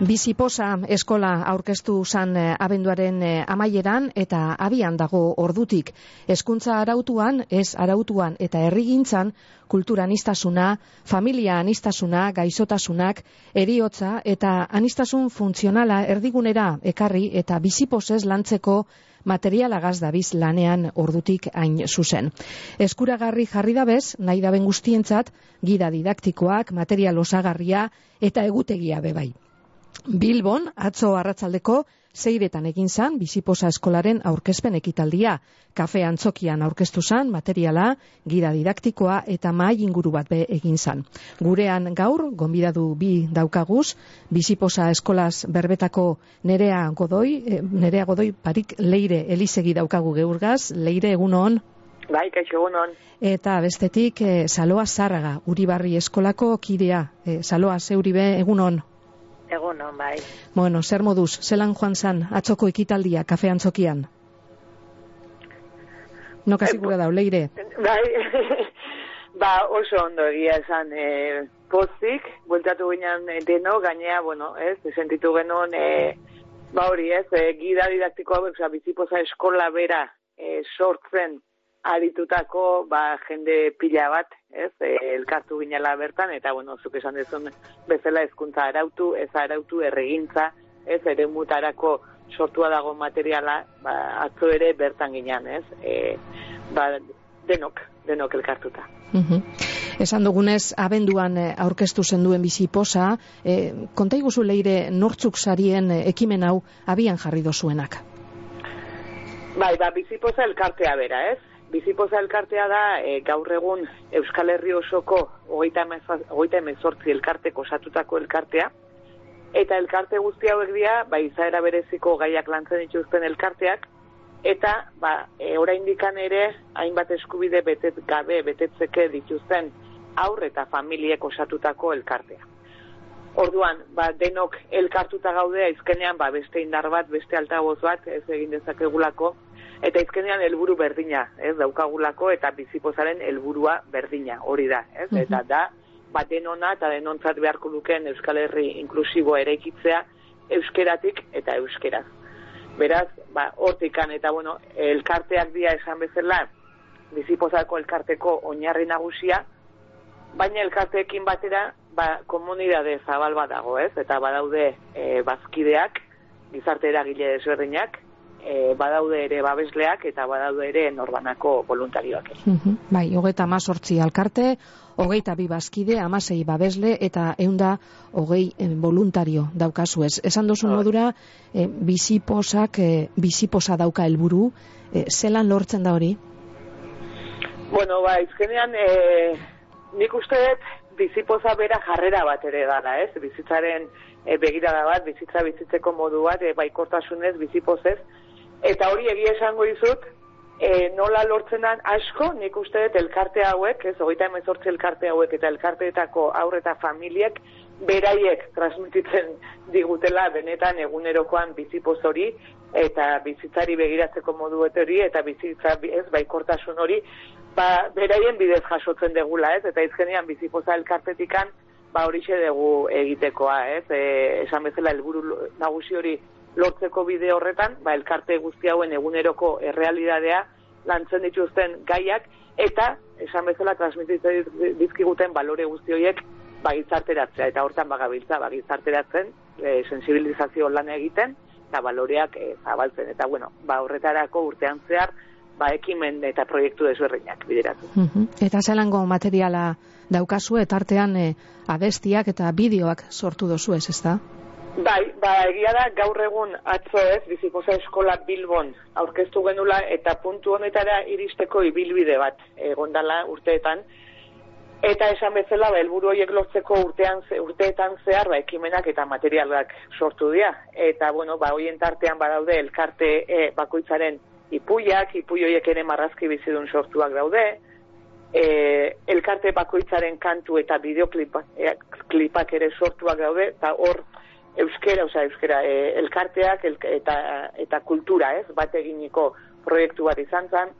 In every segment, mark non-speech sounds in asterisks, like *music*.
Biziposa eskola aurkeztu zan eh, abenduaren eh, amaieran eta abian dago ordutik. Hezkuntza arautuan, ez arautuan eta herrigintzan kultura anistasuna, familia anistasuna, gaixotasunak, eriotza eta anistasun funtzionala erdigunera ekarri eta biziposez lantzeko materiala gazdabiz lanean ordutik hain zuzen. Eskuragarri jarri dabez, nahi daben guztientzat, gida didaktikoak, material osagarria eta egutegia bebai. Bilbon, atzo arratzaldeko, zeiretan egin zan, biziposa eskolaren aurkezpen ekitaldia. Kafe antzokian aurkeztu zan, materiala, gida didaktikoa eta mai inguru bat be egin zan. Gurean gaur, gonbidadu bi daukaguz, biziposa eskolaz berbetako nerea godoi, eh, nerea godoi parik leire elizegi daukagu geurgaz, leire egunon. Bai, kaixo egunon. Eta bestetik, eh, saloa zarraga, uribarri eskolako kidea, eh, saloa zeuribe egunon. Egun bai. Bueno, zer moduz, zelan joan zan, atzoko ekitaldia, kafe antzokian? No kasi gura dau, leire? Bai, *laughs* ba, oso ondo egia esan e, pozik, bultatu ginen e, deno, gainea, bueno, ez, sentitu genuen, e, ba hori ez, e, gida didaktikoa, oza, bizipoza eskola bera e, sortzen, aritutako ba, jende pila bat, ez, e, elkartu ginela bertan, eta, bueno, zuk esan dezun bezala ezkuntza arautu, ez arautu erregintza, ez, ere mutarako sortua dago materiala, ba, atzo ere bertan ginean, ez, e, ba, denok, denok elkartuta. Uh Esan dugunez, abenduan e, aurkeztu zenduen bizi posa, e, konta iguzu leire nortzuk sarien ekimen hau abian jarri dozuenak? Bai, ba, bizipoza elkartea bera, ez? Bizipoza elkartea da e, gaur egun Euskal Herri osoko hogeita emezortzi elkarteko osatutako elkartea. Eta elkarte guzti hauek dira, ba, izaera bereziko gaiak lantzen dituzten elkarteak, eta ba, e, indikan ere, hainbat eskubide betet gabe, betetzeke dituzten aurre eta familiek osatutako elkartea. Orduan, ba, denok elkartuta gaudea, izkenean, ba, beste indar bat, beste altagoz bat, ez egin dezakegulako, eta izkenean helburu berdina, ez, daukagulako eta bizipozaren helburua berdina, hori da, ez, mhm. eta da, bat denona eta denontzat beharko duken Euskal Herri inklusibo ere ikitzea, euskeratik eta euskeraz. Beraz, ba, hortikan eta, bueno, elkarteak dia esan bezala, bizipozako elkarteko oinarri nagusia, baina elkarteekin batera, ba, komunidade zabal bat dago, ez, eta badaude e, bazkideak, gizarte eragile desberdinak, e, badaude ere babesleak eta badaude ere norbanako voluntarioak. Mm Bai, hogeita amazortzi alkarte, hogeita bi bazkide, amasei babesle eta eunda hogei voluntario daukazu ez. Esan dozu oh. modura, e, biziposak, e, biziposa dauka helburu, e, zelan lortzen da hori? Bueno, ba, izkenean, e, nik uste dut, bizipoza bera jarrera bat ere dara, ez? Bizitzaren e, begirada bat, bizitza bizitzeko modu bat, e, baikortasunez, bizipozez, Eta hori egia esango dizut, e, nola lortzenan asko, nik uste dut elkarte hauek, ez, hogeita emezortzi elkarte hauek eta elkarteetako aurre eta familiek, beraiek transmititzen digutela benetan egunerokoan bizipoz hori, eta bizitzari begiratzeko modu hori, eta bizitza ez baikortasun hori, ba, beraien bidez jasotzen degula, ez, eta izkenean bizipoza elkartetikan, ba hori dugu egitekoa, ez, e, esan bezala helburu nagusi hori lortzeko bide horretan, ba, elkarte guzti hauen eguneroko errealidadea lantzen dituzten gaiak, eta, esan bezala, transmititzen dizkiguten balore guzti horiek ba, gizarteratzea, eta hortan bagabiltza, ba, gizarteratzen, e, sensibilizazio lan egiten, eta baloreak e, zabaltzen, eta bueno, ba, horretarako urtean zehar, ba, ekimen eta proiektu desberdinak bideratu. Eta zelango materiala daukazu, eta artean e, abestiak eta bideoak sortu dozu ez, ez da? Bai, ba, egia da, gaur egun atzo ez, bizipoza eskola Bilbon aurkeztu genula eta puntu honetara iristeko ibilbide bat egondala urteetan. Eta esan bezala, ba, elburu horiek lortzeko urtean, urteetan zehar, ba, ekimenak eta materialak sortu dira. Eta, bueno, ba, hoien tartean badaude elkarte e, bakoitzaren ipuiak, ipui horiek ere marrazki bizidun sortuak daude, e, elkarte bakoitzaren kantu eta bideoklipak e, ere sortuak daude, eta hor, euskera, oza, euskera, e, elkarteak eta, eta kultura, ez, bat eginiko proiektu bat izan zen,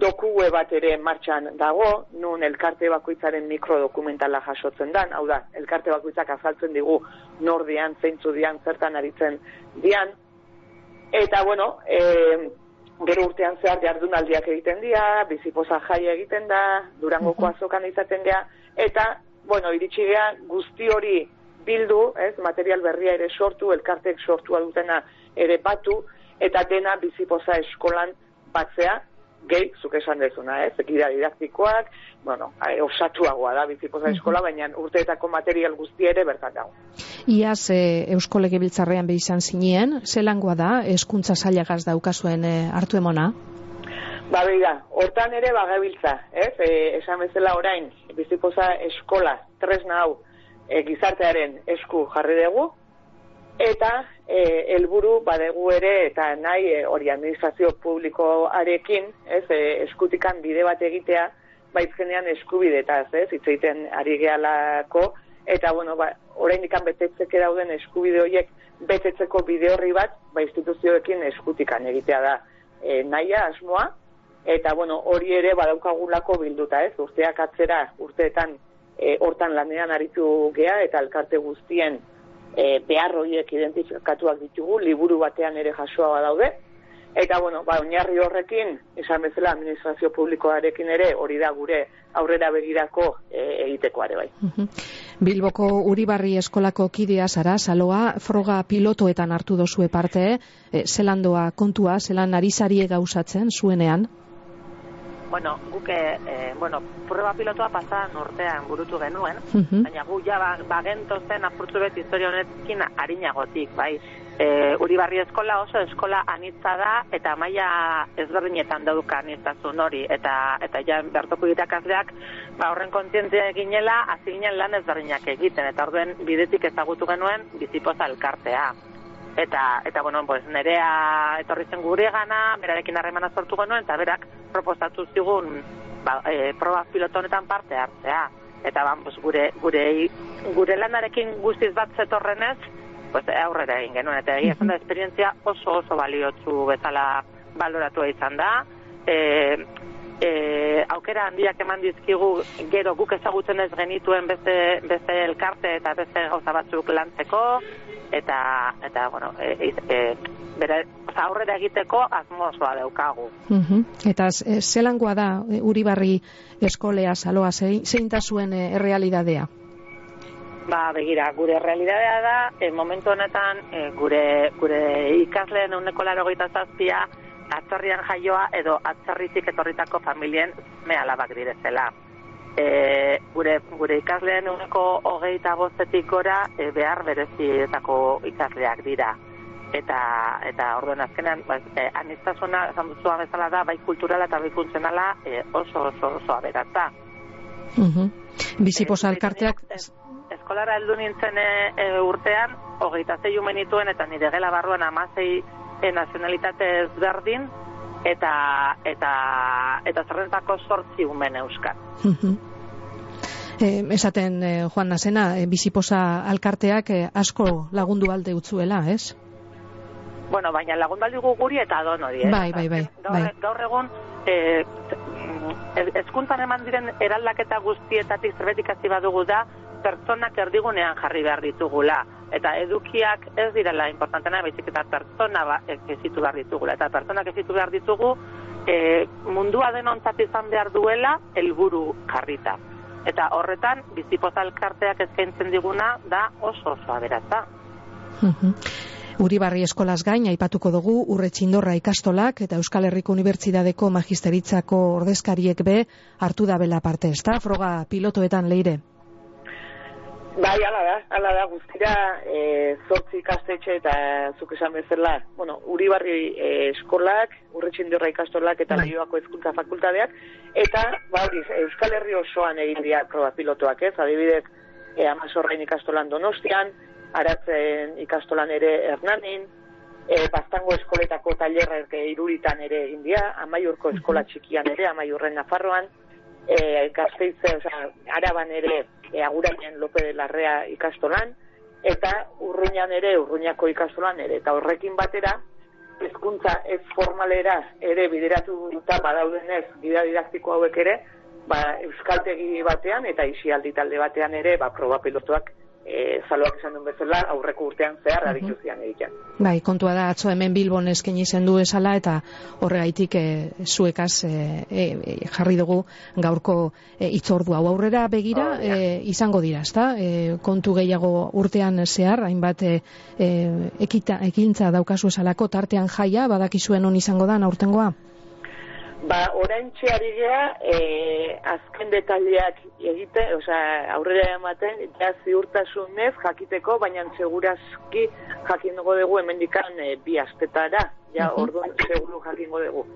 dokue bat ere martxan dago, nun elkarte bakoitzaren mikrodokumentala jasotzen dan, hau da, elkarte bakoitzak azaltzen digu nordian, zeintzu dian, zertan aritzen dian, eta bueno, e, gero urtean zehar jardunaldiak egiten dira, bizipoza jai egiten da, durangoko azokan izaten dira, eta, bueno, iritsi gea guzti hori bildu, ez, material berria ere sortu, elkartek sortua dutena ere batu, eta dena bizipoza eskolan batzea, gehi, zuk esan dezuna, ez, ekidea didaktikoak, bueno, osatuagoa da bizipoza eskola, baina urteetako material guzti ere bertan dago. Iaz, e, Eusko Legebiltzarrean izan zinien, zelangoa da, eskuntza zailagaz daukazuen e, hartu emona? Ba, beida, hortan ere bagabiltza, ez, e, esan bezala orain, bizipoza eskola, tresna hau, e, gizartearen esku jarri dugu, eta e, helburu badegu ere eta nahi e, hori administrazio publikoarekin, ez, e, eskutikan bide bat egitea, baizkenean eskubidetaz, ez, hitz egiten ari gehalako, eta bueno, ba, orain ikan betetzeke dauden eskubide horiek betetzeko bide horri bat, ba, instituzioekin eskutikan egitea da e, naia, asmoa, eta bueno, hori ere badaukagulako bilduta, ez, urteak atzera, urteetan, e, hortan lanean aritu gea, eta elkarte guztien e, behar horiek identifikatuak ditugu, liburu batean ere jasoa daude, eta bueno, ba, oinarri horrekin, esan bezala administrazio publikoarekin ere, hori da gure aurrera begirako e, egitekoare bai. Bilboko Uribarri eskolako kidea zara, saloa, froga pilotoetan hartu dozue parte, e, zelandoa kontua, zelan arizarie gauzatzen zuenean? Bueno, guke, e, bueno, prueba pilotoa pasa nortean burutu genuen, baina gu ja ba, bagento zen apurtu bet historia honetkin harinagotik, bai. E, Uribarri eskola oso eskola anitza da eta maila ezberdinetan dauka anitzasun hori eta eta ja bertoko irakasleak ba horren kontzientzia eginela hasi ginen lan ezberdinak egiten eta orduen bidetik ezagutu genuen bizipoza elkartea eta eta bueno, pues nerea etorri zen guregana, berarekin harremana sortu genuen eta berak proposatu zigun ba, e, proba pilotonetan parte hartzea. Eta ba, pues, gure, gure, gure lanarekin guztiz bat zetorrenez, pues, aurrera egin genuen. Eta egia da, esperientzia oso oso baliotzu bezala baloratua izan da. E, e, aukera handiak eman dizkigu gero guk ezagutzen ez genituen beste, beste elkarte eta beste gauza batzuk lantzeko eta eta bueno, e, e, bere aurrera egiteko asmozoa daukagu. Uh Eta e, zelangoa da e, Uribarri eskolea saloa zein ta zuen e, errealitatea? Ba, begira, gure realidadea da, e, momentu honetan, e, gure, gure ikasleen euneko laro zazpia, atzarrian jaioa edo atzarritik etorritako familien me alabak direzela e, gure, gure ikasleen uneko hogeita bostetik gora e, behar berezietako ikasleak dira. Eta, eta orduen azkenean, ba, e, anistazuna, esan duzua bezala da, bai kulturala eta bai funtzionala e, oso, oso, oso aberatza. Uh -huh. Biziposa elkarteak... eskolara heldu nintzen e, e, urtean, hogeita zei umenituen, eta nire gela barruan amazei e, nazionalitate ezberdin, eta eta eta zerrentako sortzi umen euskat. Eh, esaten eh, Juan Nasena, eh, biziposa alkarteak eh, asko lagundu alde utzuela, ez? Bueno, baina lagundu alde guri eta don hori, eh? Bai, bai, bai. Gaur, bai. gaur egun, eh, ezkuntzan eman diren eraldaketa guztietatik zerbetik hasi badugu da, pertsonak erdigunean jarri behar ditugula. Eta edukiak ez direla importantena, baizik eta pertsona ba, ezitu behar ditugula. Eta pertsonak ezitu behar ditugu, e, mundua denontzat izan behar duela, helburu jarrita. Eta horretan, bizipoza elkarteak eskaintzen diguna, da oso oso aberatza. Uribarri eskolaz gain, aipatuko dugu, urre txindorra ikastolak eta Euskal Herriko Unibertsitateko Magisteritzako ordezkariek be hartu da bela parte, ez da? Froga pilotoetan leire. Bai, ala da, ala da, guztira e, zortzi ikastetxe eta zuk esan bezala, bueno, Uribarri e, eskolak, urretxindorra ikastolak eta bai. lehioako ezkuntza fakultadeak, eta, ba, Euskal Herri osoan egin dira proba pilotoak, ez, adibidez, e, amazorrain ikastolan donostian, aratzen ikastolan ere hernanin, e, bastango eskoletako talerra iruritan ere egin dira, amaiurko eskola txikian ere, amaiurren nafarroan, e, gazteitze, oza, araban ere, e, agurainen Lope de Larrea ikastolan, eta urruñan ere, urruñako ikastolan ere, eta horrekin batera, hezkuntza ez formalera ere bideratu eta badaudenez gida didaktiko hauek ere, ba, euskaltegi batean eta isialdi talde batean ere ba, proba pilotuak e, zaloak esan duen bezala aurreko urtean zehar mm -hmm. egiten. Bai, kontua da, atzo hemen Bilbon esken izen du esala eta horregaitik e, zuekaz e, e, jarri dugu gaurko e, itzordu hau aurrera begira oh, e, izango dira, ezta? E, kontu gehiago urtean zehar, hainbat e, ekita, ekintza daukazu esalako tartean jaia, badakizuen on izango da, aurtengoa? Ba, orain txeari gea, e, azken detaliak egite, oza, aurrera ematen, ja ziurtasunez jakiteko, baina segurazki jakin dugu dugu emendikan e, bi astetara, ja uh -huh. orduan seguru jakingo dugu.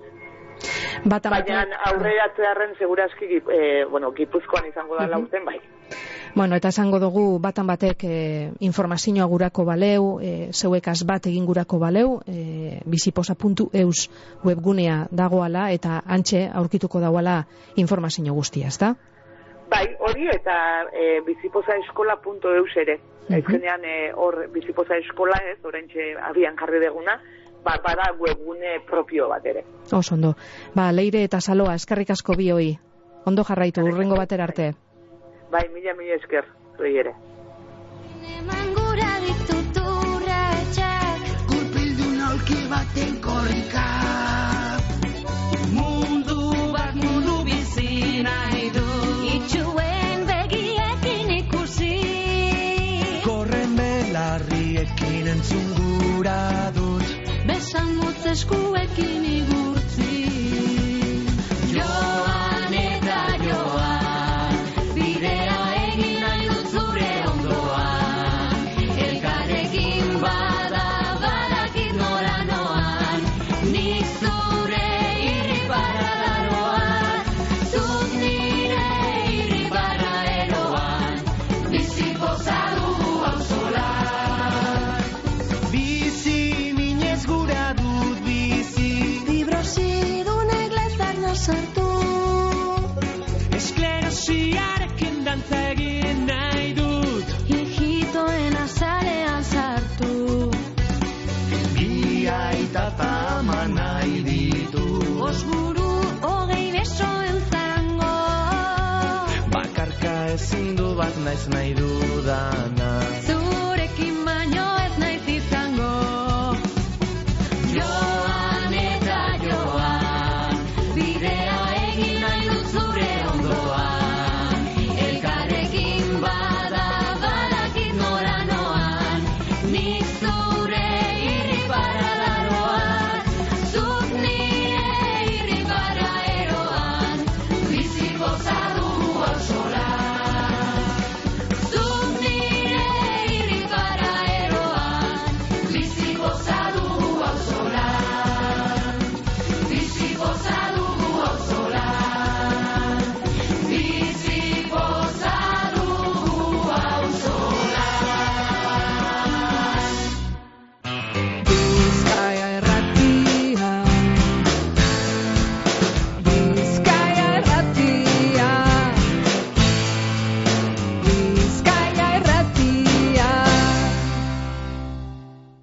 Bata, baina aurrera txearren segurazki, e, bueno, gipuzkoan izango da uh -huh. laurten, bai. Bueno, eta esango dugu batan batek e, informazioa gurako baleu, e, zeuekaz bat egin gurako baleu, e, biziposa.eus webgunea dagoala eta antxe aurkituko dagoala informazio guztia, ezta? Bai, hori eta e, biziposaeskola.eus ere. -huh. e, hor biziposa eskola ez, orentxe abian jarri deguna, ba, bada webgune propio bat ere. Osondo. Ba, leire eta saloa, eskarrik asko bi hoi. Ondo jarraitu, urrengo batera arte. Bai, mila mila esker, zuei ere. baten korrika. Mundu bat mundu bizi nahi du. Itxuen begiekin ikusi. Korren belarriekin entzun gura dut. Besan mutz eskuekin naiz nahi dudana. Zurekin baino ez naiz izango. Joan eta joan Bidea egin nahi dut zure ondoan